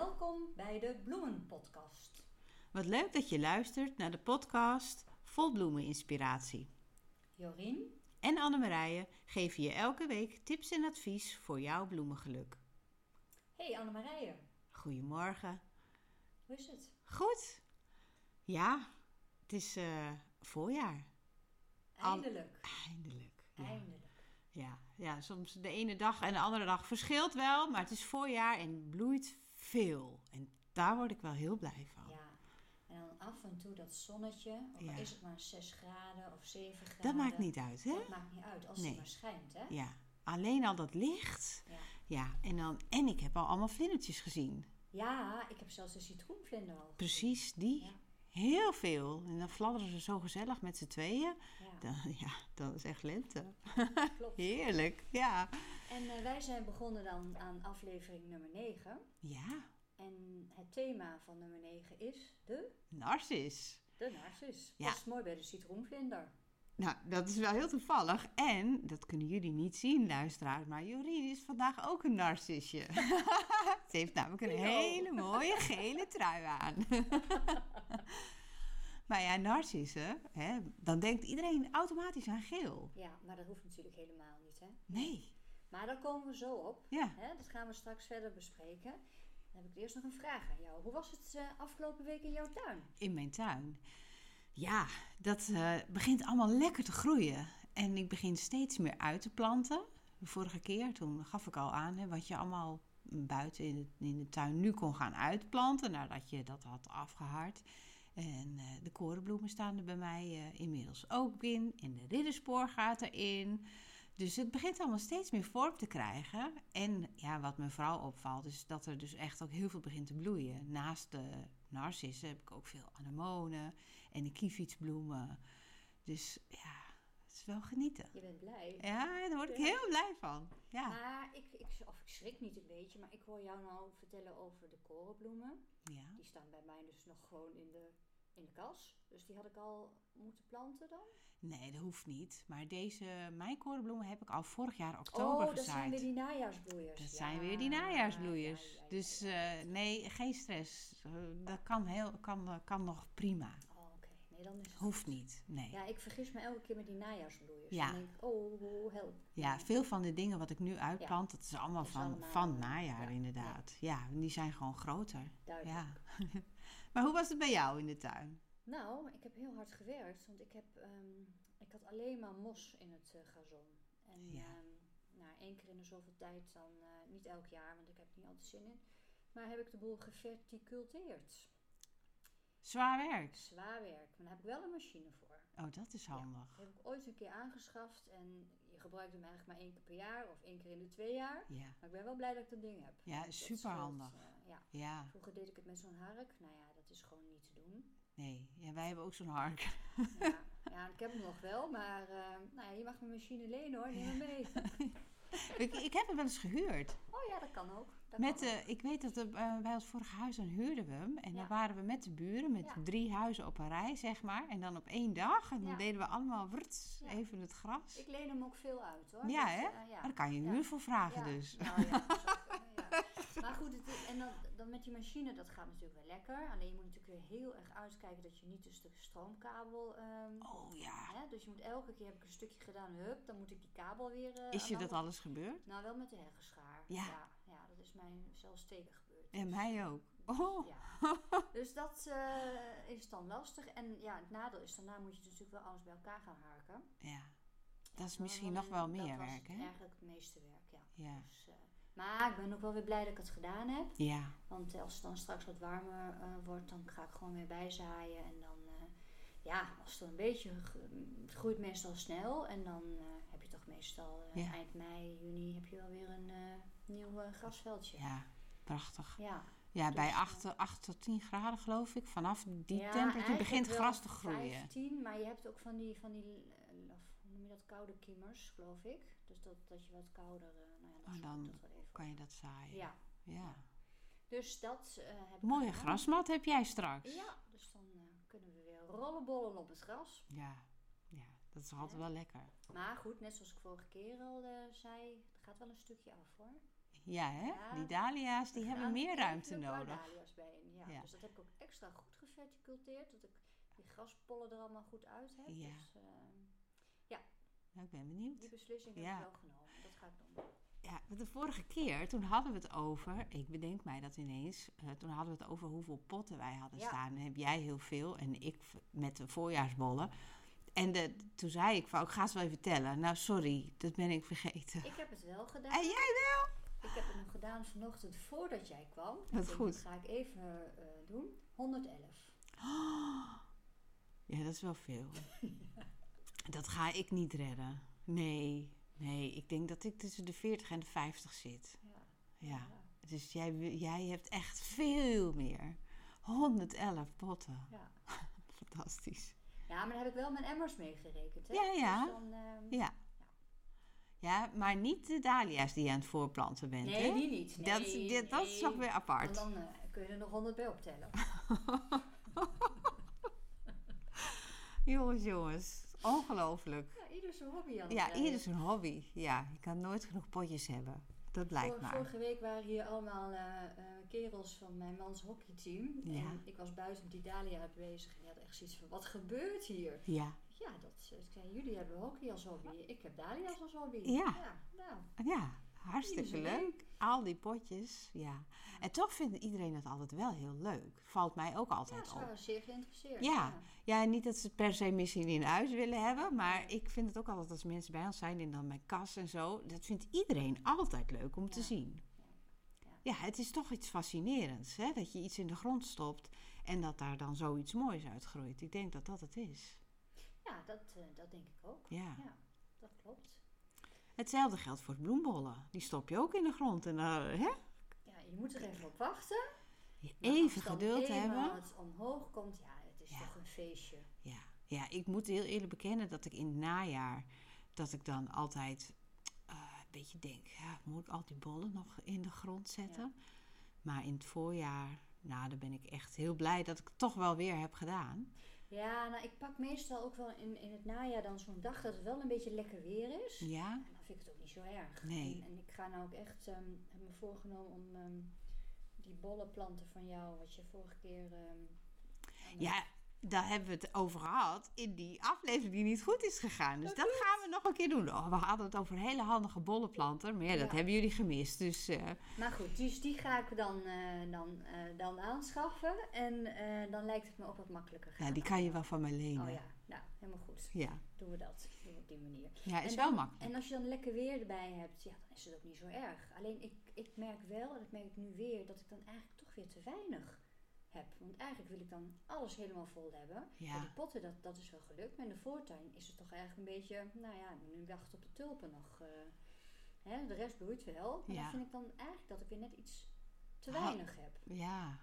Welkom bij de Bloemenpodcast. Wat leuk dat je luistert naar de podcast Vol Bloemen Inspiratie. Jorien En Annemarije geven je elke week tips en advies voor jouw bloemengeluk. Hey Annemarije, Goedemorgen. hoe is het? Goed? Ja, het is eh, voorjaar. Al- Eindelijk. Eindelijk. Ja. Eindelijk. Ja, ja, soms de ene dag en de andere dag verschilt wel, maar het is voorjaar en bloeit veel. En daar word ik wel heel blij van. Ja. En dan af en toe dat zonnetje, of Ja. is het maar 6 graden of 7 graden. Dat maakt niet uit, hè? Dat maakt niet uit, als Nee. het maar schijnt, hè? Ja, alleen al dat licht. Ja. Ja, en, dan, en ik heb al allemaal vlindertjes gezien. Ja, ik heb zelfs de citroenvlinder al. gezien. Precies, die. Ja. Heel veel. En dan fladderen ze zo gezellig met z'n tweeën. Ja, Dan, ja, dat is echt lente. klopt. Heerlijk, ja. En eh, wij zijn begonnen dan aan aflevering nummer 9. Ja, En het thema van nummer 9 is de, narcis. de narcis. Ja. Past mooi bij de citroenvlinder. Nou, dat is wel heel toevallig. En, dat kunnen jullie niet zien, luisteraars, maar Jorien is vandaag ook een narcisje. Ze heeft namelijk een hele mooie gele trui aan. Maar ja, narcissen, hè, dan denkt iedereen automatisch aan geel. Ja, maar dat hoeft natuurlijk helemaal niet, hè? Nee. Maar daar komen we zo op. Ja. Hè? Dat gaan we straks verder bespreken. Dan heb ik eerst nog een vraag aan jou. Hoe was het eh, afgelopen week in jouw tuin? in mijn tuin. Ja, dat eh, begint allemaal lekker te groeien. En ik begin steeds meer uit te planten. De vorige keer, toen gaf ik al aan hè, wat je allemaal buiten in de, in de tuin nu kon gaan uitplanten. Nadat je dat had afgehard. En eh, de korenbloemen staan er bij mij eh, inmiddels ook in. En de ridderspoor gaat erin. Dus het begint allemaal steeds meer vorm te krijgen. En ja, wat me vooral opvalt, is dat er dus echt ook heel veel begint te bloeien. Naast de narcissen heb ik ook veel anemonen en de kievietsbloemen. Dus ja, het is wel genieten. Je bent blij. Ja, daar word ik Ja. heel blij van. Ja, Maar ik, ik, of ik schrik niet een beetje, maar ik hoor jou nou vertellen over de korenbloemen. ja. Die staan bij mij dus nog gewoon in de, in de kas. Dus die had ik al moeten planten dan. Nee, dat hoeft niet. Maar deze, mijn korenbloemen heb ik al vorig jaar oktober oh, dat zijn gezaaid. weer die najaarsbloeiers. Dat Ja, zijn weer die najaarsbloeiers. ja, ja, ja, Dus eh, nee, geen stress. Eh, dat kan, heel, kan, kan nog prima. Oh, oké. Nee, dan is het Hoeft goed. niet, nee. Ja, ik vergis me elke keer met die najaarsbloeiers. Ja. Dan denk ik, oh, help. Ja, veel van de dingen wat ik nu uitplant, dat is allemaal Dat is van, allemaal, van eh, najaar ja, inderdaad. Ja, die zijn gewoon groter. Duidelijk. Ja. maar hoe was het bij jou in de tuin? Nou, ik heb heel hard gewerkt, want ik, heb, ehm, ik had alleen maar mos in het eh, gazon. En Ja. ehm, nou, één keer in de zoveel tijd, dan eh, niet elk jaar, want ik heb er niet altijd zin in. Maar heb ik de boel geverticulteerd. Zwaar werk. Zwaar werk, maar daar heb ik wel een machine voor. Oh, dat is handig. Die heb ik ooit een keer aangeschaft en je gebruikt hem eigenlijk maar één keer per jaar of één keer in de twee jaar. Ja. Maar ik ben wel blij dat ik dat ding heb. Ja, superhandig. scheelt, eh, ja. Ja, Vroeger deed ik het met zo'n hark. Nou ja, dat is gewoon niet te doen. nee. Ja, wij hebben ook zo'n hark. Ja, ja ik heb hem nog wel, maar eh, nou ja, je mag mijn machine lenen hoor, neem hem mee. ik, ik heb hem wel eens gehuurd. Oh ja, dat kan ook. Dat Met, kan ook. eh, ik weet dat er, eh, bij ons vorige huis dan huurden we hem. En Ja. dan waren we met de buren, met drie huizen op een rij, zeg maar. En dan op één dag. En dan deden we allemaal wrts, even het gras. Ik leen hem ook veel uit hoor. Ja, hè? Maar daar kan je huur voor vragen dus. Nou ja, dat zou kunnen, ja. Maar goed, het is- en dan, dan met die machine, dat gaat natuurlijk wel lekker. Alleen je moet natuurlijk weer heel erg uitkijken dat je niet dus de stroomkabel... ehm, Oh ja. hè, dus je moet elke keer, heb ik een stukje gedaan, hup, dan moet ik die kabel weer... eh, Is je dat alles gebeurd? Nou, wel met de heggenschaar. Ja. ja. ja, dat is mij zelfs tegen gebeurd. En Dus- mij ook. Oh. Ja. Dus dat eh, is dan lastig. En ja, het nadeel is, daarna moet je natuurlijk wel alles bij elkaar gaan harken. Ja. Dat is misschien nog wel dat meer werk, hè? eigenlijk het meeste werk, ja. Ja. Dus, eh, maar ik ben ook wel weer blij dat ik het gedaan heb. Ja. Want als het dan straks wat warmer eh, wordt, dan ga ik gewoon weer bijzaaien. En dan, eh, ja, als het dan een beetje, het groeit meestal snel. En dan eh, heb je toch meestal Ja. eind mei, juni, heb je wel weer een nieuw grasveldje. Ja, prachtig. Ja. Ja, Dus, bij eh, 8, 8 tot 10 graden geloof ik. Vanaf die Ja, temperatuur begint gras te groeien. 15, maar je hebt ook van die, van die eh, of, hoe noem je dat, koude kiemers, geloof ik. Dus dat, dat je wat kouder, eh, nou ja, dat Oh, dan even. Kan je dat zaaien? Ja, Ja. dus dat heb ik Mooie grasmat heb jij straks. Ja, dus dan eh, kunnen we weer rollenbollen op het gras. Ja. Ja, dat is altijd wel lekker. Maar goed, net zoals ik vorige keer al zei, er gaat wel een stukje af hoor. Ja, hè? Ja, die dahlia's die hebben meer ruimte nodig. dahlia's bij in, ja. Ja. Dus dat heb ik ook extra goed geverticulteerd. Dat ik die graspollen er allemaal goed uit heb. Ja. Dus eh, Nou, ik ben benieuwd. die beslissing heb Ja. ik wel genomen. Dat ga ik doen. Ja, de vorige keer, toen hadden we het over, ik bedenk mij dat ineens, eh, toen hadden we het over hoeveel potten wij hadden Ja. staan. En heb jij heel veel en ik met de voorjaarsbollen. En de, toen zei ik van, ik ga het wel even tellen. Nou, sorry, dat ben ik vergeten. Ik heb het wel gedaan. En jij wel? Ik heb het nog gedaan vanochtend voordat jij kwam. Ik Wat denk, goed. Dat ga ik even eh, doen. 111. Ja, dat is wel veel. Dat ga ik niet redden. Nee, nee, ik denk dat ik tussen de 40 en de 50 zit. Ja. Ja, dus jij, jij hebt echt veel meer. 111 potten. Ja. Fantastisch. ja, maar dan heb ik wel mijn emmers meegerekend. Hè? Ja, ja. Dus dan, ehm, Ja. Ja, maar niet de dahlia's die je aan het voorplanten bent, Nee, hè? die niet. Nee, dat, dat is nog weer En apart. dan eh, kun je er nog 100 bij optellen. Jongens, jongens. Ongelooflijk. Ja, ieder zijn hobby aan het Ja, ieder zijn hobby. Ja, je kan nooit genoeg potjes hebben. Dat blijkt Vor- maar. Vorige week waren hier allemaal eh, eh, kerels van mijn mans hockeyteam. Ja. En ik was buiten met die Dalia bezig. En die hadden echt zoiets van, wat gebeurt hier? Ja, Ja, dat, ik zei, jullie hebben hockey als hobby. Ik heb Dalia's als hobby. Ja. nou, ja. Hartstikke leuk. Al die potjes, ja. En toch vindt iedereen het altijd wel heel leuk. Valt mij ook ja, altijd ze op. waren zeer geïnteresseerd. Ja. Ja, niet dat ze het per se misschien in huis willen hebben. Maar ik vind het ook altijd als mensen bij ons zijn en dan mijn kas en zo. Dat vindt iedereen altijd leuk om te Ja. zien. Ja. Ja, het is toch iets fascinerends. Hè? Dat je iets in de grond stopt en dat daar dan zoiets moois uitgroeit. Ik denk dat dat het is. Ja, dat, eh, dat denk ik ook. Ja. Ja, dat klopt. Hetzelfde geldt voor bloembollen. Die stop je ook in de grond. En hè? Ja, je moet er even op wachten. Je even als geduld eenmaal hebben. het omhoog komt, ja, het is Ja. toch een feestje. Ja. ja, ik moet heel eerlijk bekennen dat ik in het najaar... dat ik dan altijd eh, een beetje denk... Ja, moet ik al die bollen nog in de grond zetten? Maar in het voorjaar... Nou, dan ben ik echt heel blij dat ik het toch wel weer heb gedaan. Ja, nou, ik pak meestal ook wel in, in het najaar dan zo'n dag dat het wel een beetje lekker weer is. Ja? En vind ik het ook niet zo erg. Nee. En, en ik ga nou ook echt, ehm heb me voorgenomen om ehm, die bollenplanten van jou, wat je vorige keer... ehm, Ja, daar hebben we het over gehad in die aflevering die niet goed is gegaan. Dus Dat dat gaan we nog een keer doen. Oh, we hadden het over hele handige bollenplanter. Maar ja, dat Ja. hebben jullie gemist. Dus eh, Maar goed, dus die ga ik dan, eh, dan, eh, dan aanschaffen. En dan lijkt het me ook wat makkelijker. ja, die kan je wel van mij lenen. Oh ja, nou, helemaal goed. ja. Doen we dat. Doen we op die manier. Ja, is En wel dan- makkelijk. En als je dan lekker weer erbij hebt, ja, dan is het ook niet zo erg. Alleen ik, ik merk wel, en dat merk ik nu weer, dat ik dan eigenlijk toch weer te weinig heb. Want eigenlijk wil ik dan alles helemaal vol hebben. Ja. Maar die potten, dat, dat is wel gelukt. Maar in de voortuin is het toch eigenlijk een beetje, nou ja, nu wachten op de tulpen nog. eh, hè, de rest bloeit wel. Maar Ja. dan vind ik dan eigenlijk dat ik weer net iets te weinig heb. Ja.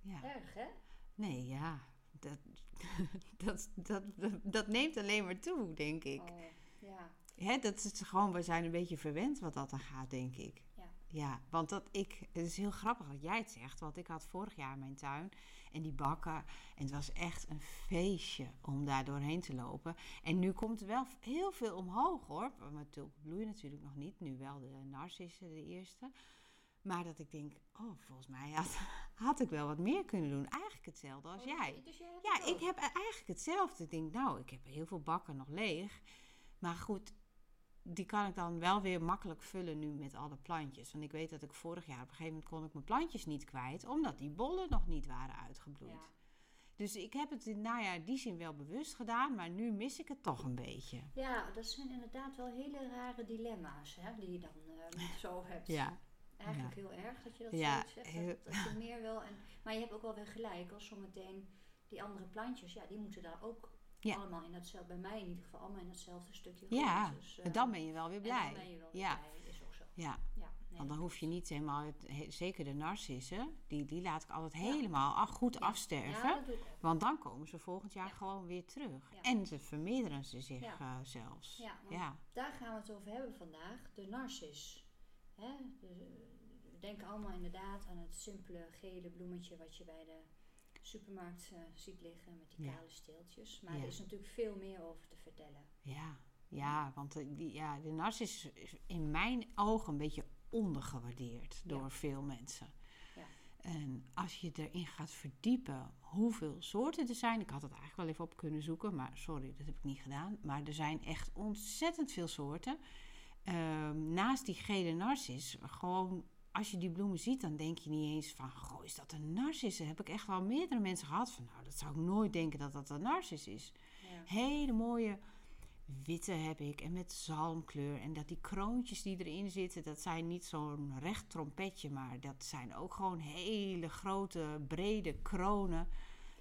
Ja. Erg, hè? Nee, ja. Dat, dat, dat, neemt alleen maar toe, denk ik. Oh, ja. Hè, dat is gewoon, we zijn een beetje verwend wat dat dan gaat, denk ik. Ja. Ja, want dat ik, het is heel grappig dat jij het zegt, want ik had vorig jaar mijn tuin en die bakken en het was echt een feestje om daar doorheen te lopen. En nu komt er wel heel veel omhoog hoor, maar tulpen bloeien natuurlijk nog niet, nu wel de narcissen de eerste. Maar dat ik denk, oh volgens mij had, had ik wel wat meer kunnen doen. Eigenlijk hetzelfde als Oh, jij. Dus jij Ja, ook. ik heb eigenlijk hetzelfde. Ik denk, nou, ik heb heel veel bakken nog leeg. Maar goed, die kan ik dan wel weer makkelijk vullen nu met alle plantjes. Want ik weet dat ik vorig jaar op een gegeven moment kon ik mijn plantjes niet kwijt, omdat die bollen nog niet waren uitgebloeid. Ja. Dus ik heb het in najaar in die zin wel bewust gedaan, maar nu mis ik het toch een beetje. Ja, dat zijn inderdaad wel hele rare dilemma's hè, die je dan eh, zo hebt. Ja, Eigenlijk heel erg dat je dat Ja, zoiets zegt. heel- Dat, je meer wil. En, maar je hebt ook wel weer gelijk. Als zometeen die andere plantjes, ja, die moeten daar ook Ja. allemaal in datzelfde, bij mij in ieder geval, allemaal in datzelfde stukje grond. ja. Dus, dan ben je wel weer blij. dan ben je wel weer Ja. blij. Is ook zo. Ja, Ja, nee, want dan hoef je niet helemaal, het, he- zeker de narcissen, die, die laat ik altijd Ja. helemaal af- goed afsterven. Ja, dat doe ik ook. Want dan komen ze volgend jaar Ja. gewoon weer terug. En ze vermeerderen ze zich eh, zelfs. Ja. daar gaan we het over hebben vandaag. De narcis. Hè? De- we denken allemaal inderdaad aan het simpele gele bloemetje wat je bij de supermarkt eh, ziet liggen met die Ja. kale steeltjes. Maar Ja. er is natuurlijk veel meer over te vertellen. Ja, ja want de, die, ja, de narcis is in mijn ogen een beetje ondergewaardeerd door Ja. veel mensen. En als je erin gaat verdiepen hoeveel soorten er zijn. Ik had het eigenlijk wel even op kunnen zoeken, maar sorry, dat heb ik niet gedaan. Maar er zijn echt ontzettend veel soorten. Ehm, naast die gele narcis, gewoon als je die bloemen ziet, dan denk je niet eens van, goh, is dat een narcis? Heb ik echt wel meerdere mensen gehad van, nou, dat zou ik nooit denken dat dat een narcis is. Ja. Hele mooie witte heb ik en met zalmkleur. En dat die kroontjes die erin zitten, dat zijn niet zo'n recht trompetje, maar dat zijn ook gewoon hele grote, brede kronen.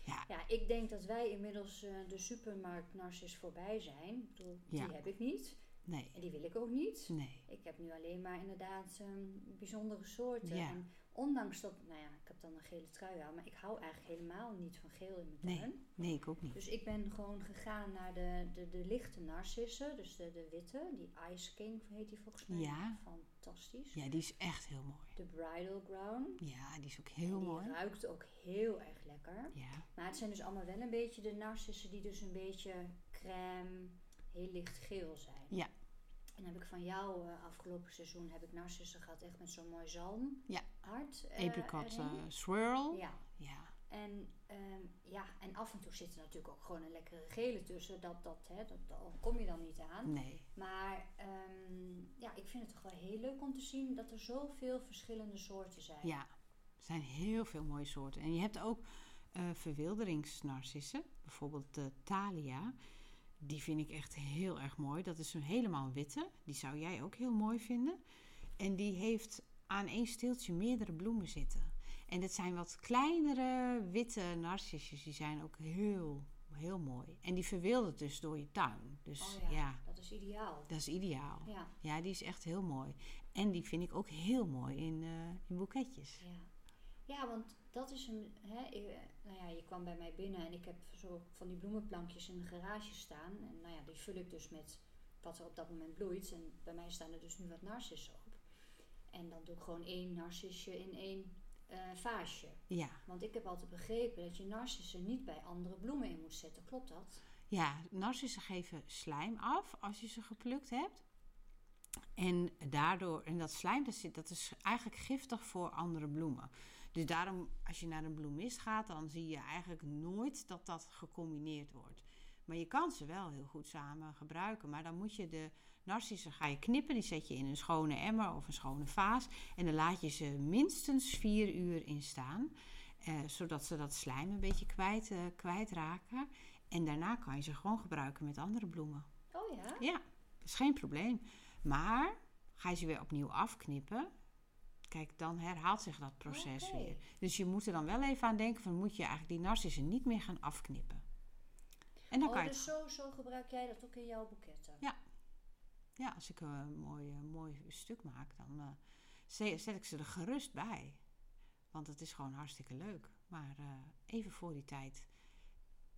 Ja, Ja, ik denk dat wij inmiddels eh, de supermarkt Narcis voorbij zijn. Ik bedoel, Ja. die heb ik niet. Nee, En die wil ik ook niet. nee. Ik heb nu alleen maar inderdaad ehm, bijzondere soorten. Ja. En ondanks dat, nou ja, ik heb dan een gele trui aan, maar ik hou eigenlijk helemaal niet van geel in mijn Nee. tuin. Nee, ik ook niet. Dus ik ben gewoon gegaan naar de, de, de lichte narcissen, dus de, de witte, die Ice King heet die volgens mij. Ja. Fantastisch. Ja, die is echt heel mooi. De Bridal Ground. Ja, die is ook heel die mooi. ruikt ook heel erg lekker. Ja, Maar het zijn dus allemaal wel een beetje de narcissen die dus een beetje crème, heel licht geel zijn. Ja. En dan heb ik van jou eh, afgelopen seizoen heb ik narcissen gehad, echt met zo'n mooi zalm. Ja. Hart. eh, apricot eh, swirl. Ja. Ja, En, ehm, ja, en af en toe zit er natuurlijk ook gewoon een lekkere gele tussen. Dat, dat, hè, dat, kom je dan niet aan. nee. Maar ehm, ja, ik vind het toch wel heel leuk om te zien dat er zoveel verschillende soorten zijn. Ja, er zijn heel veel mooie soorten. En je hebt ook eh verwilderingsnarcissen. Bijvoorbeeld de Thalia. Die vind ik echt heel erg mooi. Dat is een helemaal witte. Die zou jij ook heel mooi vinden. En die heeft aan één steeltje meerdere bloemen zitten. En dat zijn wat kleinere witte narcissjes. Die zijn ook heel, heel mooi. En die verwildert dus door je tuin. Dus Oh ja, ja, dat is ideaal. dat is ideaal. Ja, Ja, die is echt heel mooi. En die vind ik ook heel mooi in, eh, in boeketjes. ja. Ja want dat is een. Hè, ik- nou ja, je kwam bij mij binnen en ik heb zo van die bloemenplankjes in de garage staan. En nou ja, die vul ik dus met wat er op dat moment bloeit. En bij mij staan er dus nu wat narcissen op. En dan doe ik gewoon één narcisje in één eh, vaasje. Ja, Want ik heb altijd begrepen dat je narcissen niet bij andere bloemen in moet zetten. Klopt dat? ja, narcissen geven slijm af als je ze geplukt hebt. En daardoor, en dat slijm dat is eigenlijk giftig voor andere bloemen. Dus daarom, als je naar een bloemist gaat, dan zie je eigenlijk nooit dat dat gecombineerd wordt. Maar je kan ze wel heel goed samen gebruiken. Maar dan moet je de narcissen ga je knippen. Die zet je in een schone emmer of een schone vaas. En dan laat je ze minstens vier uur in staan. eh, zodat ze dat slijm een beetje kwijt, eh, kwijtraken. En daarna kan je ze gewoon gebruiken met andere bloemen. Oh ja? Ja, dat is geen probleem. Maar ga je ze weer opnieuw afknippen. Kijk, dan herhaalt zich dat proces weer. Dus je moet er dan wel even aan denken: van moet je eigenlijk die narcissen niet meer gaan afknippen. En dan Oh, kan je dus zo, zo gebruik jij dat ook in jouw boeketten? Ja. Ja, als ik een mooi, eh, mooi stuk maak, dan eh, zet, ik ze er gerust bij. Want het is gewoon hartstikke leuk. Maar eh, even voor die tijd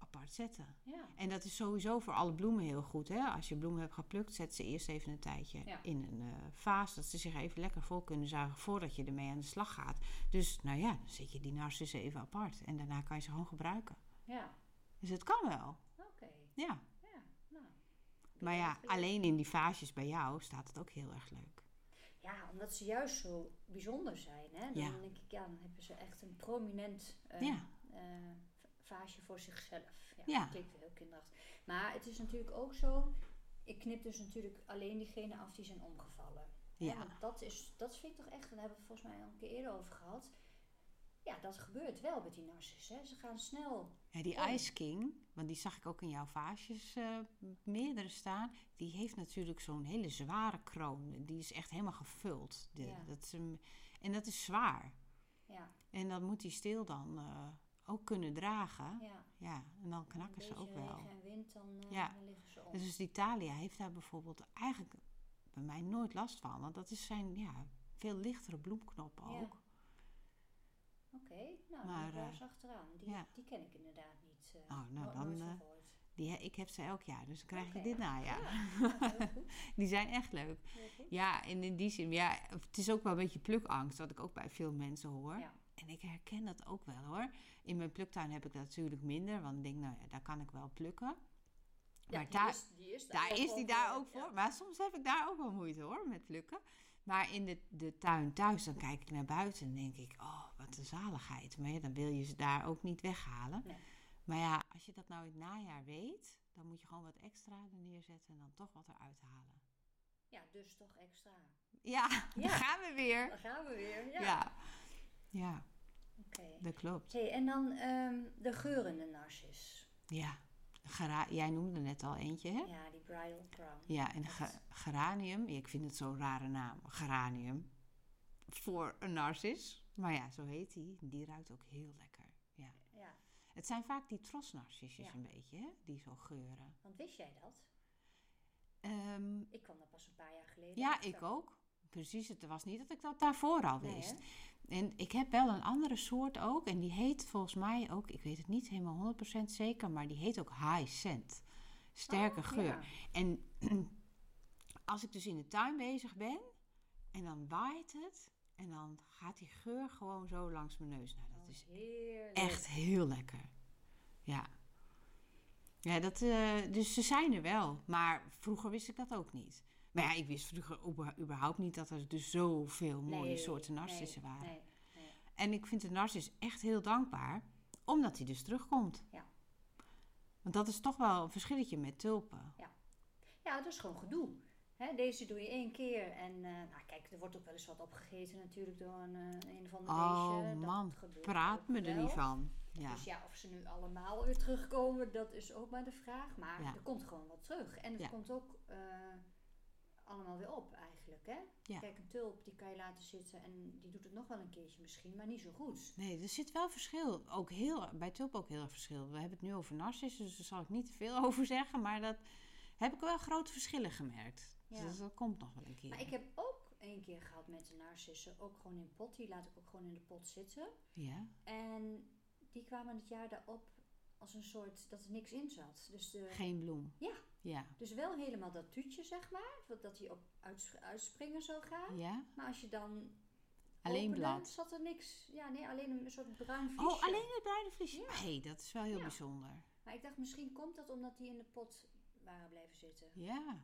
apart zetten. Ja. En dat is sowieso voor alle bloemen heel goed. Hè? Als je bloemen hebt geplukt, zet ze eerst even een tijdje Ja. in een eh, vaas. Dat ze zich even lekker vol kunnen zuigen voordat je ermee aan de slag gaat. Dus nou ja, dan zet je die narcissen even apart. En daarna kan je ze gewoon gebruiken. Ja. Dus het kan wel. Oké. Ja. Ja. Nou. Maar ja, alleen in die vaasjes bij jou staat het ook heel erg leuk. Ja, omdat ze juist zo bijzonder zijn. Hè? Dan Ja. denk ik, ja, dan hebben ze echt een prominent eh, Ja. eh, vaasje voor zichzelf. Ja, Ja. Dat klinkt heel kinderachtig. Maar het is natuurlijk ook zo, ik knip dus natuurlijk alleen diegene af die zijn omgevallen. Ja. want dat, is, dat vind ik toch echt, daar hebben we het volgens mij al een keer eerder over gehad. Ja, dat gebeurt wel met die narcissen. hè. Ze gaan snel. Ja, die. Ice King, want die zag ik ook in jouw vaasjes eh, meerdere staan. Die heeft natuurlijk zo'n hele zware kroon. Die is echt helemaal gevuld. De- Ja. dat is een, en dat is zwaar. Ja, En dat moet die steel dan eh, ook kunnen dragen. Ja, ja. en dan knakken ze ook wel. en wind, dan, eh, Ja. dan liggen ze om. Dus Italia heeft daar bijvoorbeeld eigenlijk bij mij nooit last van. Want dat is zijn ja, veel lichtere bloemknop Ja. ook. Oké, nou, Maar, maar, daar eh, achteraan. Die, ja. die ken ik inderdaad niet. eh, Oh, nou, no- dan. Die, ik heb ze elk jaar, dus dan krijg je dit najaar. Ja, goed, Die zijn echt leuk. Ja, en in die zin, ja, het is ook wel een beetje plukangst, wat ik ook bij veel mensen hoor. Ja. En ik herken dat ook wel hoor. In mijn pluktuin heb ik dat natuurlijk minder, want ik denk, nou ja, daar kan ik wel plukken. Ja, Maar daar- is, die is Daar is die daar ook voor. ja. Maar soms heb ik daar ook wel moeite hoor, met plukken. Maar in de, de tuin thuis, dan kijk ik naar buiten en denk ik, oh, wat een zaligheid. Maar ja, dan wil je ze daar ook niet weghalen. Nee. Maar ja, als je dat nou in het najaar weet, dan moet je gewoon wat extra er neerzetten en dan toch wat eruit halen. Ja, dus toch extra. Ja, Ja. daar gaan we weer. Dan gaan we weer. Ja. Ja, dat klopt. Hey, en dan ehm, de geurende narcis. Ja, Gera- jij noemde net al eentje, hè? Ja, die bridal crown. Ja, en Dat- ge- geranium, ik vind het zo'n rare naam, geranium, voor een narcis. Maar ja, zo heet die. Die ruikt ook heel lekker. Ja. Ja, Het zijn vaak die trosnarcisjes Ja. een beetje, hè? Die zo geuren. want wist jij dat? Ehm, Ik kwam daar pas een paar jaar geleden ja, achter. ik ook. Precies, het was niet dat ik dat daarvoor al wist. En ik heb wel een andere soort ook. En die heet volgens mij ook, ik weet het niet helemaal 100% zeker, maar die heet ook high scent. Sterke Oh, geur. ja. En als ik dus in de tuin bezig ben en dan waait het en dan gaat die geur gewoon zo langs mijn neus. Nou, dat Oh, is heerlijk. echt heel lekker. Ja. Ja, dat, eh, dus ze zijn er wel. Maar vroeger wist ik dat ook niet. Maar ja, ik wist vroeger überhaupt niet dat er dus zoveel mooie Nee, soorten narcissen nee, waren. Nee, nee. En ik vind de narcis echt heel dankbaar, omdat hij dus terugkomt. Ja. Want dat is toch wel een verschilletje met tulpen. Ja, dat is gewoon gedoe. Hè, deze doe je één keer en eh, nou, kijk, er wordt ook wel eens wat opgegeten natuurlijk door een, eh, een of ander Oh beestje. Dat man, praat me er niet van. Ja. Dus ja, of ze nu allemaal weer terugkomen, dat is ook maar de vraag. Maar Ja. er komt gewoon wat terug. En het Ja. komt ook eh, allemaal weer op eigenlijk. Hè? Ja. Kijk, een tulp die kan je laten zitten en die doet het nog wel een keertje misschien, maar niet zo goed. Nee, er zit wel verschil. Ook heel, bij tulpen ook heel erg verschil. We hebben het nu over narcissen, dus daar zal ik niet te veel over zeggen. Maar dat heb ik wel grote verschillen gemerkt. Ja. Dus dat komt nog wel een keer. Maar ik heb ook één keer gehad met de narcissen, ook gewoon in pot. Die laat ik ook gewoon in de pot zitten. Ja? En die kwamen het jaar daarop als een soort dat er niks in zat. Dus, de, Geen bloem. Ja. Ja. dus wel helemaal dat tuutje, zeg maar. wat- Dat die op uits- uitspringen zou gaan. Ja? Maar als je dan Alleen blad. zat er niks. Ja, nee, alleen een soort bruin vliesje. Oh, alleen het bruine vliesje? Ja. Nee, dat is wel heel Ja. bijzonder. Maar ik dacht, misschien komt dat omdat die in de pot waren blijven zitten. Ja,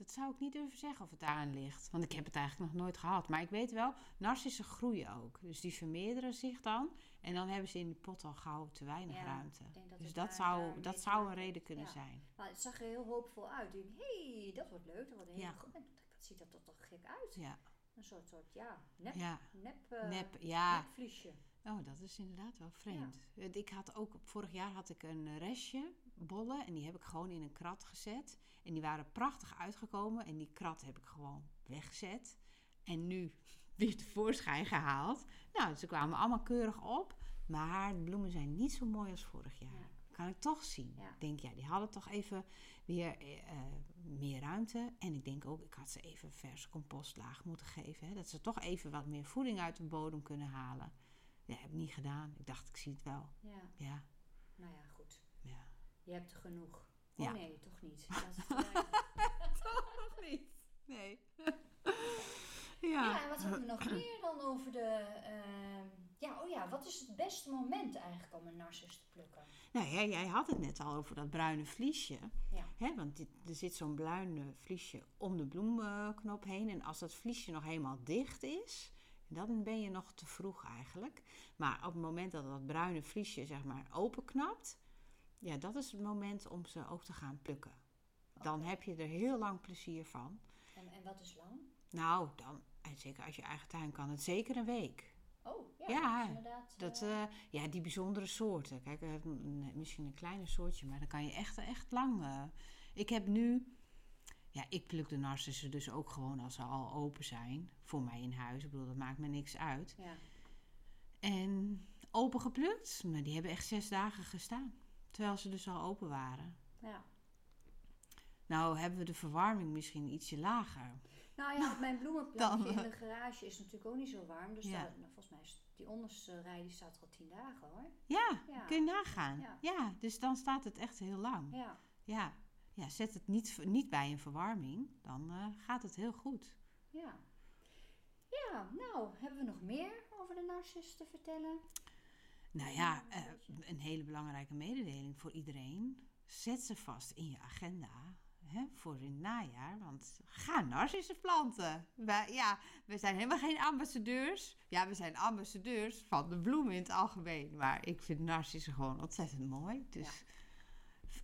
dat zou ik niet durven zeggen of het daaraan ligt. Want ik heb het eigenlijk nog nooit gehad. Maar ik weet wel, narcissen groeien ook. Dus die vermeerderen zich dan. En dan hebben ze in de pot al gauw te weinig Ja, ruimte. dat dus dat daar- zou, daarmee dat zou een reden kunnen Ja. zijn. Maar het zag er heel hoopvol uit. Ik hé, hey, dat wordt leuk. Dat wordt Ja. goed. Wat ziet er toch toch gek uit. Ja, Een soort, soort ja, nep, ja. nep, eh, Nep, ja. nepvliesje. Oh, dat is inderdaad wel vreemd. Eh, Ik had ook, vorig jaar had ik een restje bollen en die heb ik gewoon in een krat gezet. En die waren prachtig uitgekomen en die krat heb ik gewoon weggezet. En nu weer tevoorschijn gehaald. Nou, ze kwamen allemaal keurig op. Maar de bloemen zijn niet zo mooi als vorig jaar. Ja. Kan ik toch zien. Ja. Ik denk, ja, die hadden toch even weer eh, meer ruimte. En ik denk ook, ik had ze even verse compostlaag moeten geven. Hè, dat ze toch even wat meer voeding uit de bodem kunnen halen. Ja, heb ik niet gedaan. Ik dacht, ik zie het wel. Ja, Ja, nou ja. Je hebt er genoeg. Oh Ja. nee, toch niet. Erbij. Toch niet? Nee. ja. en wat hebben we nog meer dan over de... ehm, ja, oh ja, wat is het beste moment eigenlijk om een narcis te plukken? Nou ja, jij had het net al over dat bruine vliesje. Ja. Hè, want dit, er zit zo'n bruin vliesje om de bloemknop heen. En als dat vliesje nog helemaal dicht is, dan ben je nog te vroeg eigenlijk. Maar op het moment dat dat bruine vliesje zeg maar openknapt, ja, dat is het moment om ze ook te gaan plukken. Dan heb je er heel lang plezier van. En, en wat is lang? Nou, dan, en zeker als je eigen tuin kan, het zeker een week. Oh, ja, Ja, dat is inderdaad... Dat, eh, eh, ja, die bijzondere soorten. Kijk, eh, misschien een kleiner soortje, maar dan kan je echt, echt lang. ik heb nu, ja, ik pluk de narcissen dus ook gewoon als ze al open zijn. Voor mij in huis. Ik bedoel, dat maakt me niks uit. ja. En open geplukt, nou, die hebben echt zes dagen gestaan. Terwijl ze dus al open waren. ja. Nou hebben we de verwarming misschien ietsje lager. Nou ja, mijn bloemenplantje in de garage is natuurlijk ook niet zo warm. Dus Ja. daar, nou, volgens mij is die onderste rij die staat er al tien dagen hoor. Ja, Ja. kun je nagaan. Ja. Ja. dus dan staat het echt heel lang. Ja. Ja, ja zet het niet, niet bij een verwarming, dan eh, gaat het heel goed. Ja. Ja, nou, hebben we nog meer over de narcis te vertellen? Nou ja, eh, een hele belangrijke mededeling voor iedereen. Zet ze vast in je agenda. hè, voor in het najaar. Want ga narcissen planten. Wij, ja, we zijn helemaal geen ambassadeurs. Ja, we zijn ambassadeurs van de bloemen in het algemeen. Maar ik vind narcissen gewoon ontzettend mooi. Dus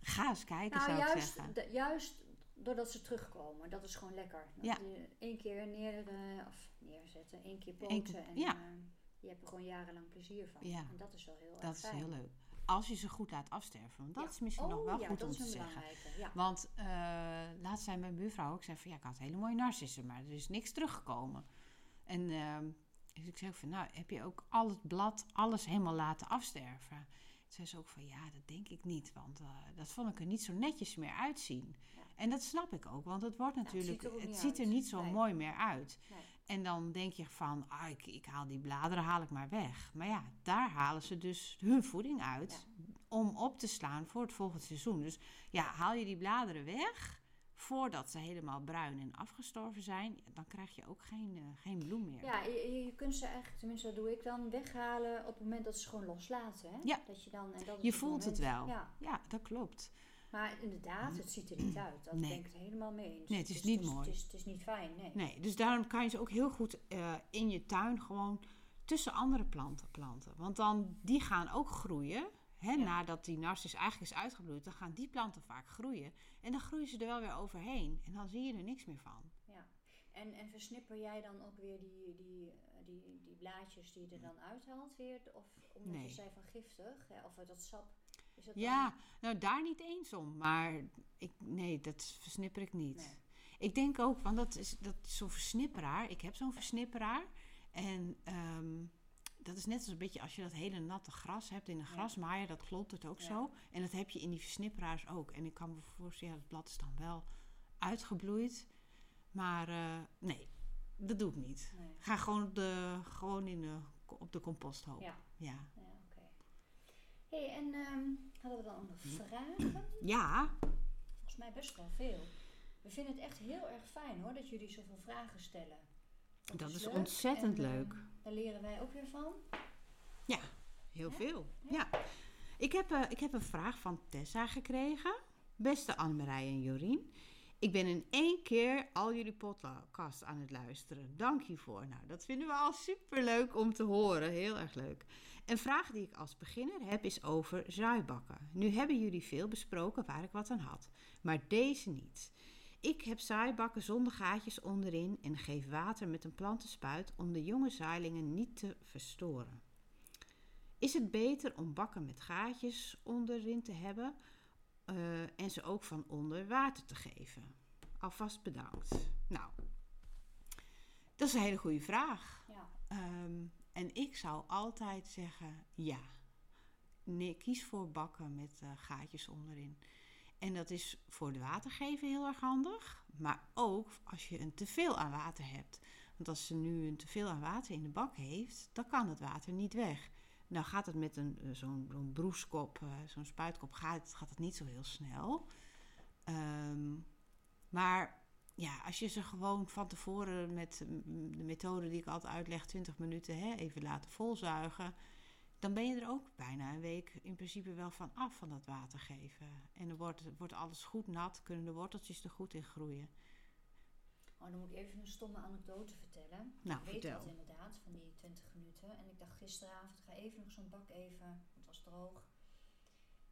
ga eens kijken, Nou, zou ik juist, zeggen. de- juist doordat ze terugkomen. Dat is gewoon lekker. Ja. je één keer neer, eh, of neerzetten, één keer Eén poten. en ja. eh, je hebt er gewoon jarenlang plezier van. Ja. En dat is wel heel Dat erg is fijn. heel leuk. Als je ze goed laat afsterven. Want dat Ja. is misschien oh, nog wel ja, goed dat om is te zeggen. Want eh, laatst zei mijn buurvrouw ook, zei van ja, ik had hele mooie narcissen, maar er is niks teruggekomen. En dus ik zei ook van, nou, heb je ook al het blad, alles helemaal laten afsterven? Toen zei ze ook van, ja, dat denk ik niet, want eh, dat vond ik er niet zo netjes meer uitzien. Ja. En dat snap ik ook, want het wordt het natuurlijk, ziet er het niet ziet er niet zo Nee. mooi meer uit. Nee. En dan denk je van, ah, ik, ik haal die bladeren, haal ik maar weg. Maar ja, daar halen ze dus hun voeding uit om op te slaan voor het volgende seizoen. Dus ja, haal je die bladeren weg voordat ze helemaal bruin en afgestorven zijn, dan krijg je ook geen, eh, geen bloem meer. Ja, je, je kunt ze eigenlijk, tenminste dat doe ik dan, weghalen op het moment dat ze gewoon loslaten. Hè? Ja. Dat je dan, en dat Je voelt het moment- wel. Ja, Ja, dat klopt. Maar inderdaad, het ziet er niet uit. Dat Nee. ben ik het helemaal mee eens. Nee, het is niet dus, mooi. Het is, het is niet fijn, nee. Nee, dus daarom kan je ze ook heel goed eh, in je tuin gewoon tussen andere planten planten. Want dan, die gaan ook groeien. Hè, Ja. Nadat die narcis eigenlijk is uitgebloeid, dan gaan die planten vaak groeien. En dan groeien ze er wel weer overheen. En dan zie je er niks meer van. Ja. En, en versnipper jij dan ook weer die, die, eh, die, die blaadjes die je er dan uithaalt weer? Of omdat Nee. je zei van giftig, hè? of dat sap, is dat Ja, nou daar niet eens om. Maar ik, nee, dat versnipper ik niet. Nee. Ik denk ook, want dat is, dat zo'n versnipperaar. Ik heb zo'n versnipperaar. En ehm, dat is net als een beetje als je dat hele natte gras hebt in een grasmaaier. Dat klopt het ook Ja. zo. En dat heb je in die versnipperaars ook. En ik kan me voorstellen, ja, het blad is dan wel uitgebloeid. Maar eh, nee, dat doe ik niet. Nee. Ga gewoon, op de, gewoon in de, op de composthoop. Ja, Ja. ja. Hey, en ehm, hadden we dan nog vragen? ja, Volgens mij best wel veel. We vinden het echt heel erg fijn hoor, dat jullie zoveel vragen stellen. Dat is leuk. ontzettend En, eh, leuk. Daar leren wij ook weer van. Heel Ja? veel. Ja. Ik, heb, eh, ik heb een vraag van Tessa gekregen. Beste Annemarij en Jorien. Ik ben in één keer al jullie podcast aan het luisteren. Dank hiervoor. Nou, dat vinden we al superleuk om te horen. Heel erg leuk. Een vraag die ik als beginner heb is over zaaibakken. Nu hebben jullie veel besproken waar ik wat aan had. Maar deze niet. Ik heb zaaibakken zonder gaatjes onderin en geef water met een plantenspuit om de jonge zaailingen niet te verstoren. Is het beter om bakken met gaatjes onderin te hebben eh, en ze ook van onder water te geven? Alvast bedankt. Nou, dat is een hele goede vraag. Ja, Ehm, en ik zou altijd zeggen ja. Nee, kies voor bakken met eh, gaatjes onderin. En dat is voor de watergeven heel erg handig. Maar ook als je een teveel aan water hebt. Want als ze nu een teveel aan water in de bak heeft, dan kan het water niet weg. Nou gaat het met een, eh, zo'n zo'n broeskop, eh, zo'n spuitkop, gaat, het- gaat het niet zo heel snel. Ehm, maar ja, als je ze gewoon van tevoren met de methode die ik altijd uitleg, 20 minuten hè, even laten volzuigen. Dan ben je er ook bijna een week in principe wel van af van dat water geven. En dan wordt, wordt alles goed nat, kunnen de worteltjes er goed in groeien. Oh, dan moet ik even een stomme anekdote vertellen. Nou, ik weet vertel. dat inderdaad, van die 20 minuten. En ik dacht gisteravond, ga even nog zo'n bak even, het was droog.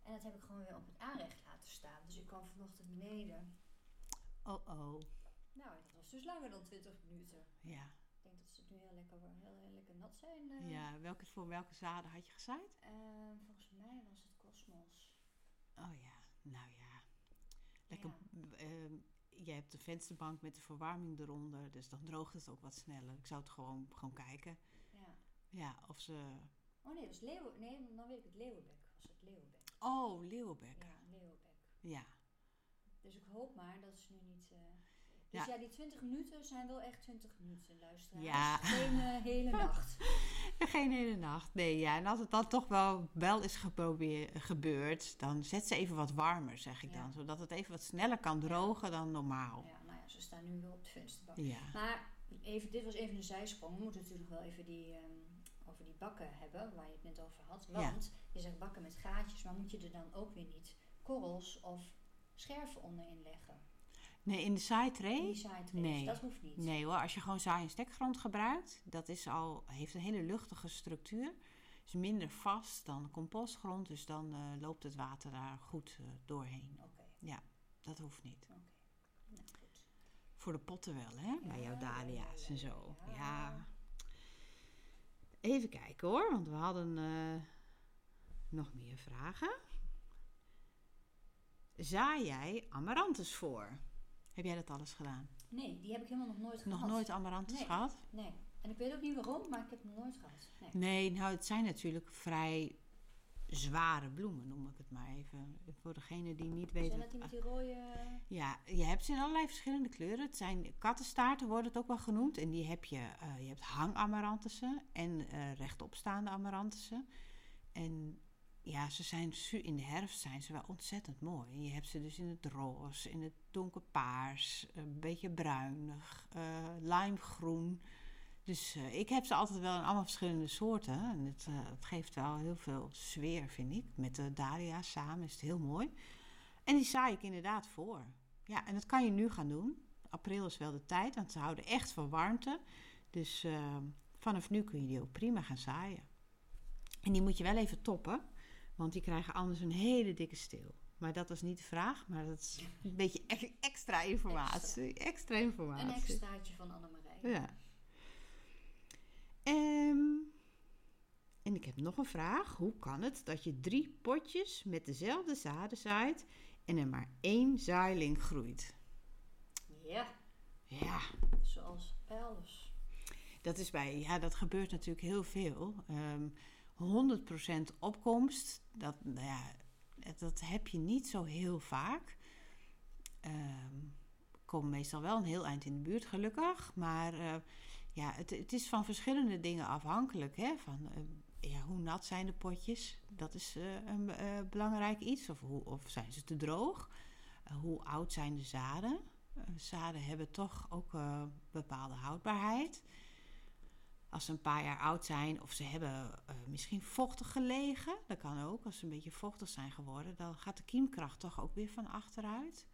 En dat heb ik gewoon weer op het aanrecht laten staan. Dus ik kwam vanochtend beneden. Oh oh, Nou, dat was dus langer dan 20 minuten. ja. Ik denk dat ze nu heel lekker, heel, heel lekker nat zijn. eh. ja. Welke, voor welke zaden had je gezaaid? Ehm, volgens mij was het Cosmos. Oh ja, nou ja. Lekker, ehm, je hebt de vensterbank met de verwarming eronder, dus dan droogt het ook wat sneller. Ik zou het gewoon, gewoon kijken. Ja. Ja, of ze... Oh nee, dat was Leeuw. Nee, dan weet ik het. Leeuwenbek was het. Leeuwenbek. Oh, leeuwenbek. Ja, Leeuwenbek. Ja. Dus ik hoop maar dat ze nu niet... eh, Dus Ja. ja. die 20 minuten zijn wel echt 20 minuten, luisteraars. Ja. Geen eh, hele nacht. Geen hele nacht. Nee, ja. En als het dan toch wel, wel is gebeurd, dan zet ze even wat warmer, zeg ik Ja. dan. Zodat het even wat sneller kan drogen dan normaal. Ja, nou ja, ze staan nu wel op de vensterbank. Ja. Maar even, dit was even een zijsprong. We moeten natuurlijk wel even die, ehm, over die bakken hebben, waar je het net over had. Want je zegt bakken met gaatjes, maar moet je er dan ook weer niet korrels of scherven onderin leggen? Nee, in de? In zaaitrays. Nee. Dat hoeft niet. Nee hoor, als je gewoon zaai- en stekgrond gebruikt, dat is al, heeft een hele luchtige structuur. Is minder vast dan compostgrond, dus dan eh, loopt het water daar goed eh, doorheen. Oké, Dat hoeft niet. oké. Nou, goed. Voor de potten wel, hè? Bij jouw Ja, dahlia's ja, en zo. ja. Ja. Even kijken hoor, want we hadden eh, nog meer vragen. Zaai jij amaranthus voor? Heb jij dat alles gedaan? Nee, die heb ik helemaal nog nooit gehad. Nog nooit amaranthus Nee. gehad? Nee. En ik weet ook niet waarom, maar ik heb het nog nooit gehad. Nee. Nee, nou het zijn natuurlijk vrij zware bloemen, noem ik het maar even. Voor degene die niet Zijn weten. dat die met die rode... Ja, je hebt ze in allerlei verschillende kleuren. Het zijn kattenstaarten, wordt het ook wel genoemd. En die heb je, eh, je hebt hangamarantussen en eh rechtopstaande amarantussen. En ja, ze zijn in de herfst zijn ze wel ontzettend mooi. Je hebt ze dus in het roze, in het donkerpaars, een beetje bruinig, eh limegroen. Dus eh, ik heb ze altijd wel in allemaal verschillende soorten. En het, eh, geeft wel heel veel sfeer, vind ik. Met de dahlia samen is het heel mooi. En die zaai ik inderdaad voor. Ja, en dat kan je nu gaan doen. April is wel de tijd, want ze houden echt van warmte. Dus eh, vanaf nu kun je die ook prima gaan zaaien. En die moet je wel even toppen, want die krijgen anders een hele dikke steel. Maar dat was niet de vraag, maar dat is een beetje extra informatie. Extra, informatie. Een extraatje van Annemarij. Ja. Ehm, en ik heb nog een vraag. Hoe kan het dat je drie potjes met dezelfde zaden zaait en er maar één zaailing groeit? Ja, Ja, zoals alles. dat is bij, ja, dat gebeurt natuurlijk heel veel. Ehm 100% opkomst, dat, nou ja, dat heb je niet zo heel vaak. Ehm kom meestal wel een heel eind in de buurt, gelukkig. Maar eh, ja, het, het is van verschillende dingen afhankelijk. Hè? Van, eh, hoe nat zijn de potjes? Dat is eh, een belangrijk iets. Of, hoe, of zijn ze te droog? Hoe oud zijn de zaden? Zaden hebben toch ook bepaalde houdbaarheid. Als ze een paar jaar oud zijn of ze hebben eh, misschien vochtig gelegen, dat kan ook. Als ze een beetje vochtig zijn geworden, dan gaat de kiemkracht toch ook weer van achteruit.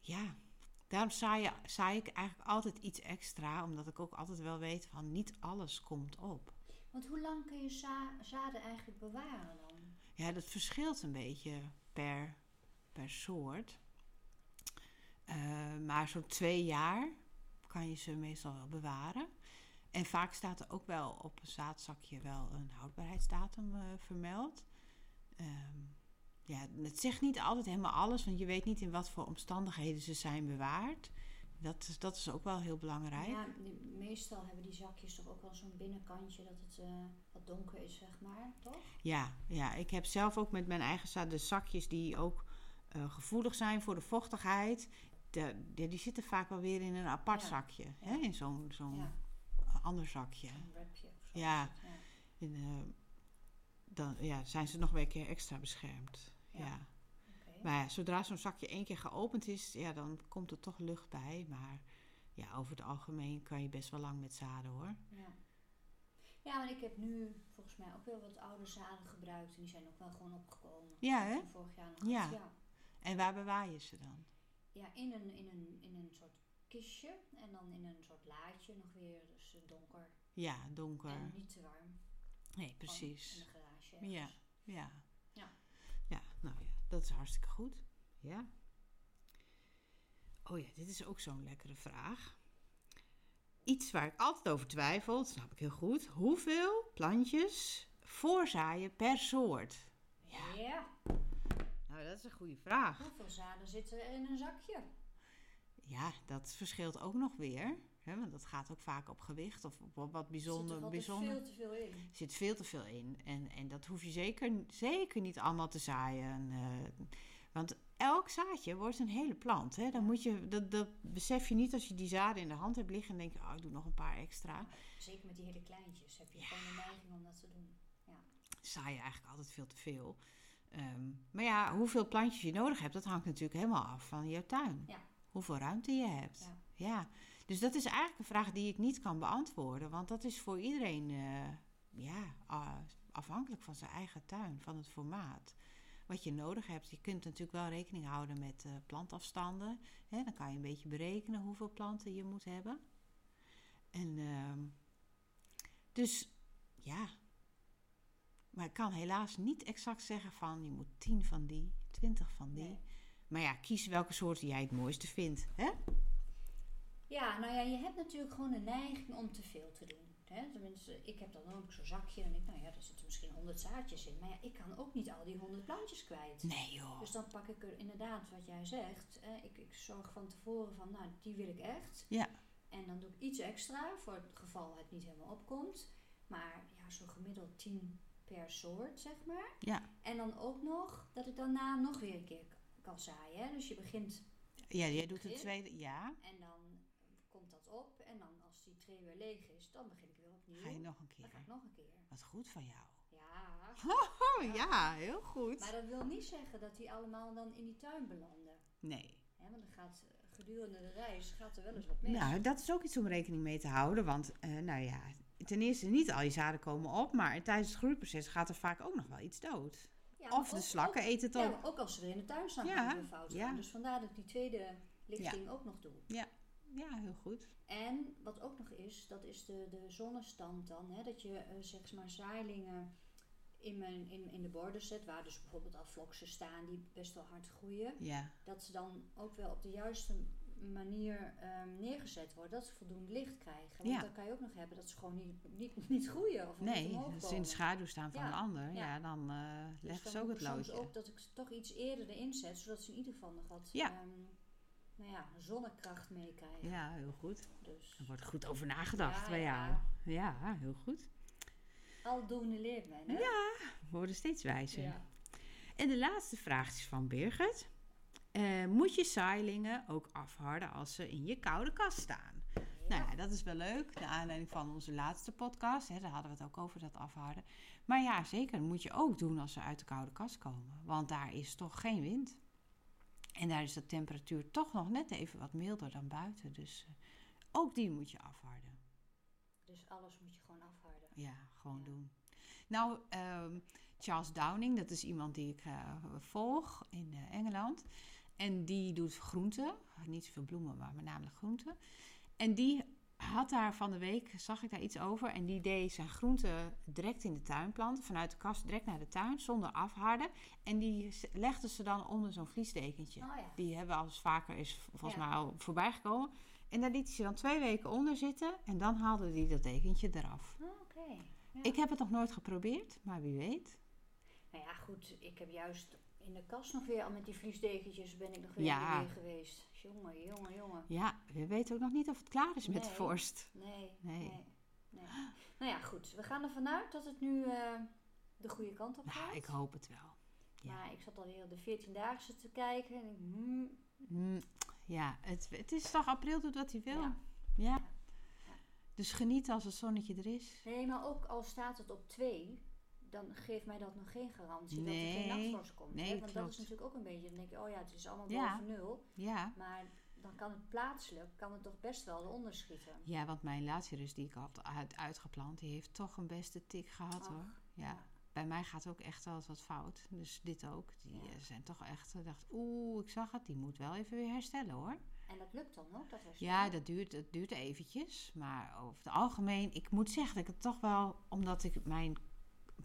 Ja, daarom zaai, je, zaai ik eigenlijk altijd iets extra, omdat ik ook altijd wel weet van niet alles komt op. Want hoe lang kun je za- zaden eigenlijk bewaren dan? Ja, dat verschilt een beetje per, per soort. Eh, maar zo'n twee jaar kan je ze meestal wel bewaren. En vaak staat er ook wel op een zaadzakje wel een houdbaarheidsdatum eh, vermeld. Ehm, ja, het zegt niet altijd helemaal alles, want je weet niet in wat voor omstandigheden ze zijn bewaard. Dat is, dat is ook wel heel belangrijk. Ja, meestal hebben die zakjes toch ook wel zo'n binnenkantje dat het eh, wat donker is, zeg maar, toch? Ja, ja, ik heb zelf ook met mijn eigen zaad de zakjes die ook eh, gevoelig zijn voor de vochtigheid. De, de- die zitten vaak wel weer in een apart Ja. zakje. Hè? In zo'n zo'n Ja, ander zakje. een of zo. Ja. En, eh, dan ja, zijn ze nog weer een keer extra beschermd. Ja. Maar ja, zodra zo'n zakje één keer geopend is, ja, dan komt er toch lucht bij. Maar ja, over het algemeen kan je best wel lang met zaden hoor. Ja. ja, maar ik heb nu volgens mij ook wel wat oude zaden gebruikt en die zijn ook wel gewoon opgekomen. Ja, hè? Vorig jaar nog Ja. En waar bewaar je ze dan? Ja, in een, in, een, in een kistje en dan in een soort laadje nog weer. Dus eh, donker Ja, donker. en niet te warm. Nee, precies. In de garage. Ja, ergens. ja. Ja. Ja, nou ja, dat is hartstikke goed. Ja. Oh ja, dit is ook zo'n lekkere vraag. Iets waar ik altijd over twijfel, dat snap ik heel goed. Hoeveel plantjes voorzaaien per soort? Ja. ja. Nou, dat is een goede vraag. Hoeveel zaden zitten er in een zakje? Ja, dat verschilt ook nog weer. Hè, want dat gaat ook vaak op gewicht of op wat- Er bijzonder. zit er bijzonder. veel te veel in. Zit veel te veel in. En, en dat hoef je zeker, zeker niet allemaal te zaaien. eh, want elk zaadje wordt een hele plant. Hè? Dan moet je, dat, dat besef je niet als je die zaden in de hand hebt liggen en denk je, oh, ik doe nog een paar extra. Zeker met die hele kleintjes heb je Ja. gewoon de neiging om dat te doen. Zaai je eigenlijk altijd veel te veel. Ehm, maar ja, hoeveel plantjes je nodig hebt, dat hangt natuurlijk helemaal af van jouw tuin. Ja. Hoeveel ruimte je hebt. Ja. Ja. Dus dat is eigenlijk een vraag die ik niet kan beantwoorden. Want dat is voor iedereen eh, ja, afhankelijk van zijn eigen tuin, van het formaat. wat je nodig hebt. Je kunt natuurlijk wel rekening houden met eh, plantafstanden. Hè? Dan kan je een beetje berekenen hoeveel planten je moet hebben. En ehm, dus ja. Maar ik kan helaas niet exact zeggen van je moet 10 van die, 20 van die. Nee. Maar ja, kies welke soort jij het mooiste vindt. Hè? Ja, nou ja, je hebt natuurlijk gewoon een neiging om te veel te doen. Hè? Tenminste, ik heb dan ook zo'n zakje en ik, nou ja, daar zitten misschien 100 zaadjes in. Maar ja, ik kan ook niet al die 100 plantjes kwijt. Nee joh. Dus dan pak ik er inderdaad wat jij zegt. eh, ik, ik zorg van tevoren van, nou, die wil ik echt. Ja. En dan doe ik iets extra voor het geval het niet helemaal opkomt. Maar ja, zo gemiddeld 10 per soort, zeg maar. Ja. En dan ook nog dat ik daarna nog weer een keer kan zaaien. Hè? Dus je begint Ja, jij doet het tweede. Ja. en dan komt dat op. En dan als die tray weer leeg is, dan begin ik weer opnieuw. Ga je nog een Dan keer. ga ik nog een keer. Wat goed van jou. Ja. Oh ja, heel goed. Maar dat wil niet zeggen dat die allemaal dan in die tuin belanden. Nee. Want dan gaat eh, gedurende de reis gaat er wel eens wat mis. Nou, dat is ook iets om rekening mee te houden. Want, eh, nou ja, ten eerste niet al je zaden komen op. Maar tijdens het groeiproces gaat er vaak ook nog wel iets dood. Ja, Of de ook- slakken ook- eten het Ja, maar ook als ze weer in de tuin staan, Ja, fout ja. gaan. Dus vandaar dat ik die tweede lichting ook nog doe. Ja, heel goed. En wat ook nog is, dat is de, de zonnestand dan. Hè? Dat je eh, zeg maar zaailingen in, mijn, in, in de borden zet, waar dus bijvoorbeeld al vloksen staan die best wel hard groeien. Ja, Dat ze dan ook wel op de juiste manier ehm, neergezet worden. Dat ze voldoende licht krijgen. Want Ja. dan kan je ook nog hebben dat ze gewoon niet, niet, niet groeien of niet nee, als ze in de schaduw staan van Ja, de ander, ja, ja. dan eh Dus leggen ze ook het loodje. ook dat ik ze toch iets eerder erin zet, zodat ze in ieder geval nog wat Ja. ehm, nou ja, zonnekracht meekrijgen. Ja, heel goed. Dus Er wordt goed over nagedacht Ja, bij ja. jou. Ja, heel goed. aldoende leert men, hè? We worden steeds wijzer. Ja. En de laatste vraag is van Birgit. Eh, moet je zaailingen ook afharden als ze in je koude kast staan? Nou ja, dat is wel leuk. Naar aanleiding van onze laatste podcast. Hè, daar hadden we het ook over, dat afharden. Maar ja, zeker. Dat moet je ook doen als ze uit de koude kast komen. Want daar is toch geen wind. En daar is de temperatuur toch nog net even wat milder dan buiten. Dus eh, ook die moet je afharden. Dus alles moet je gewoon afharden. Ja, gewoon Ja. doen. Nou, ehm, Charles Downing, dat is iemand die ik eh, volg in Engeland. En die doet groenten. Niet zoveel bloemen, maar met name groenten. En die had daar van de week, zag ik daar iets over. En die deed zijn groenten direct in de tuin planten. Vanuit de kast direct naar de tuin, zonder afharden. En die s- legde ze dan onder zo'n vliesdekentje. Oh ja. Die hebben we al eens vaker is volgens Ja. mij al voorbij gekomen. En daar liet hij ze dan twee weken onder zitten. En dan haalde hij dat dekentje eraf. Oh, Oké. Ja. Ik heb het nog nooit geprobeerd, maar wie weet. Nou ja, goed. Ik heb juist in de kast nog weer al met die vliesdekentjes ben ik nog weer Ja. geweest. Jongen, jongen, jongen. Ja, we weten ook nog niet of het klaar is met de vorst. Nee, Nee. nee. nee. Nou ja, goed. We gaan ervan uit dat het nu eh, de goede kant op gaat. Nou, ik hoop het wel. ja. Maar ik zat alweer op de 14-daagse te kijken. En ik, hmm, Mm, ja, het, het is toch april doet wat hij wil. Ja. Ja. Ja. Dus geniet als het zonnetje er is. Nee, maar ook al staat het op 2, dan geeft mij dat nog geen garantie dat er geen Nee. nachtvorst komt. Nee, hè? Want dat is natuurlijk ook een beetje, dan denk je, oh ja, het is allemaal Ja. boven nul. Ja. Maar dan kan het plaatselijk, kan het toch best wel eronder schieten. Ja, want mijn Lazarus die ik had uit, uitgeplant, die heeft toch een beste tik gehad Ach, hoor. Ja. ja. Bij mij gaat ook echt wel eens wat fout. Dus dit ook. Die Ja. eh, zijn toch echt, dacht, oeh, ik zag het, die moet wel even weer herstellen hoor. En dat lukt dan ook, dat herstel? Ja, dat duurt, dat duurt eventjes. Maar over het algemeen, ik moet zeggen dat ik het toch wel, omdat ik mijn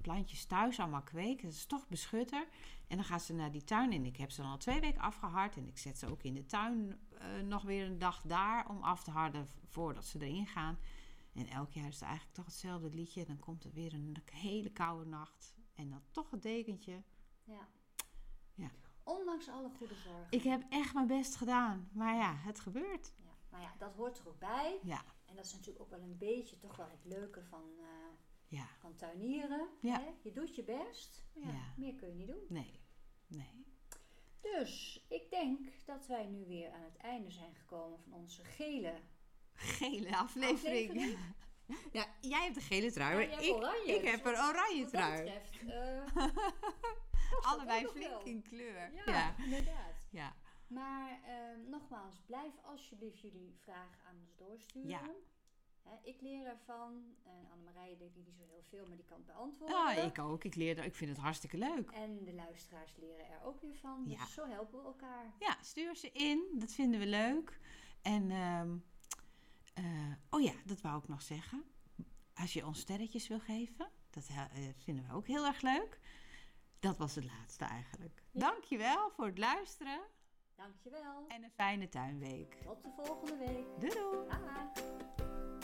plantjes thuis allemaal kweek, het is toch beschutter. En dan gaan ze naar die tuin en ik heb ze dan al twee weken afgehard. En ik zet ze ook in de tuin eh, nog weer een dag daar om af te harden voordat ze erin gaan. En elk jaar is het eigenlijk toch hetzelfde liedje. Dan komt er weer een hele koude nacht. En dan toch het dekentje. Ja. Ja. Ondanks alle goede zorgen. Ik heb echt mijn best gedaan. Maar ja, het gebeurt. Ja. Maar ja, dat hoort er ook bij. Ja, En dat is natuurlijk ook wel een beetje toch wel het leuke van, eh, ja, van tuinieren. Ja. Hè? Je doet je best. Ja, Ja. meer kun je niet doen. nee, nee. Dus ik denk dat wij nu weer aan het einde zijn gekomen van onze gele. Gele aflevering. Aflevering? Ja, jij hebt een gele trui. Ja, maar ik, oranje, ik dus heb een oranje trui. betreft. eh, Allebei flink in kleur. Ja, Ja. inderdaad. ja. Maar ehm, nogmaals, blijf alsjeblieft jullie vragen aan ons doorsturen. Ja. Hè, ik leer ervan. En Annemarije denkt niet zo heel veel, maar die kan het beantwoorden. Ja, ik ook. Ik, leer, er- ik vind het hartstikke leuk. En de luisteraars leren er ook weer van. Dus Ja. zo helpen we elkaar. Ja, stuur ze in. Dat vinden we leuk. En, ehm, eh, oh ja, dat wou ik nog zeggen. Als je ons sterretjes wil geven, dat eh, vinden we ook heel erg leuk. Dat was het laatste eigenlijk. Ja. Dankjewel voor het luisteren Dankjewel. en een fijne tuinweek. Tot de volgende week. Doei doei!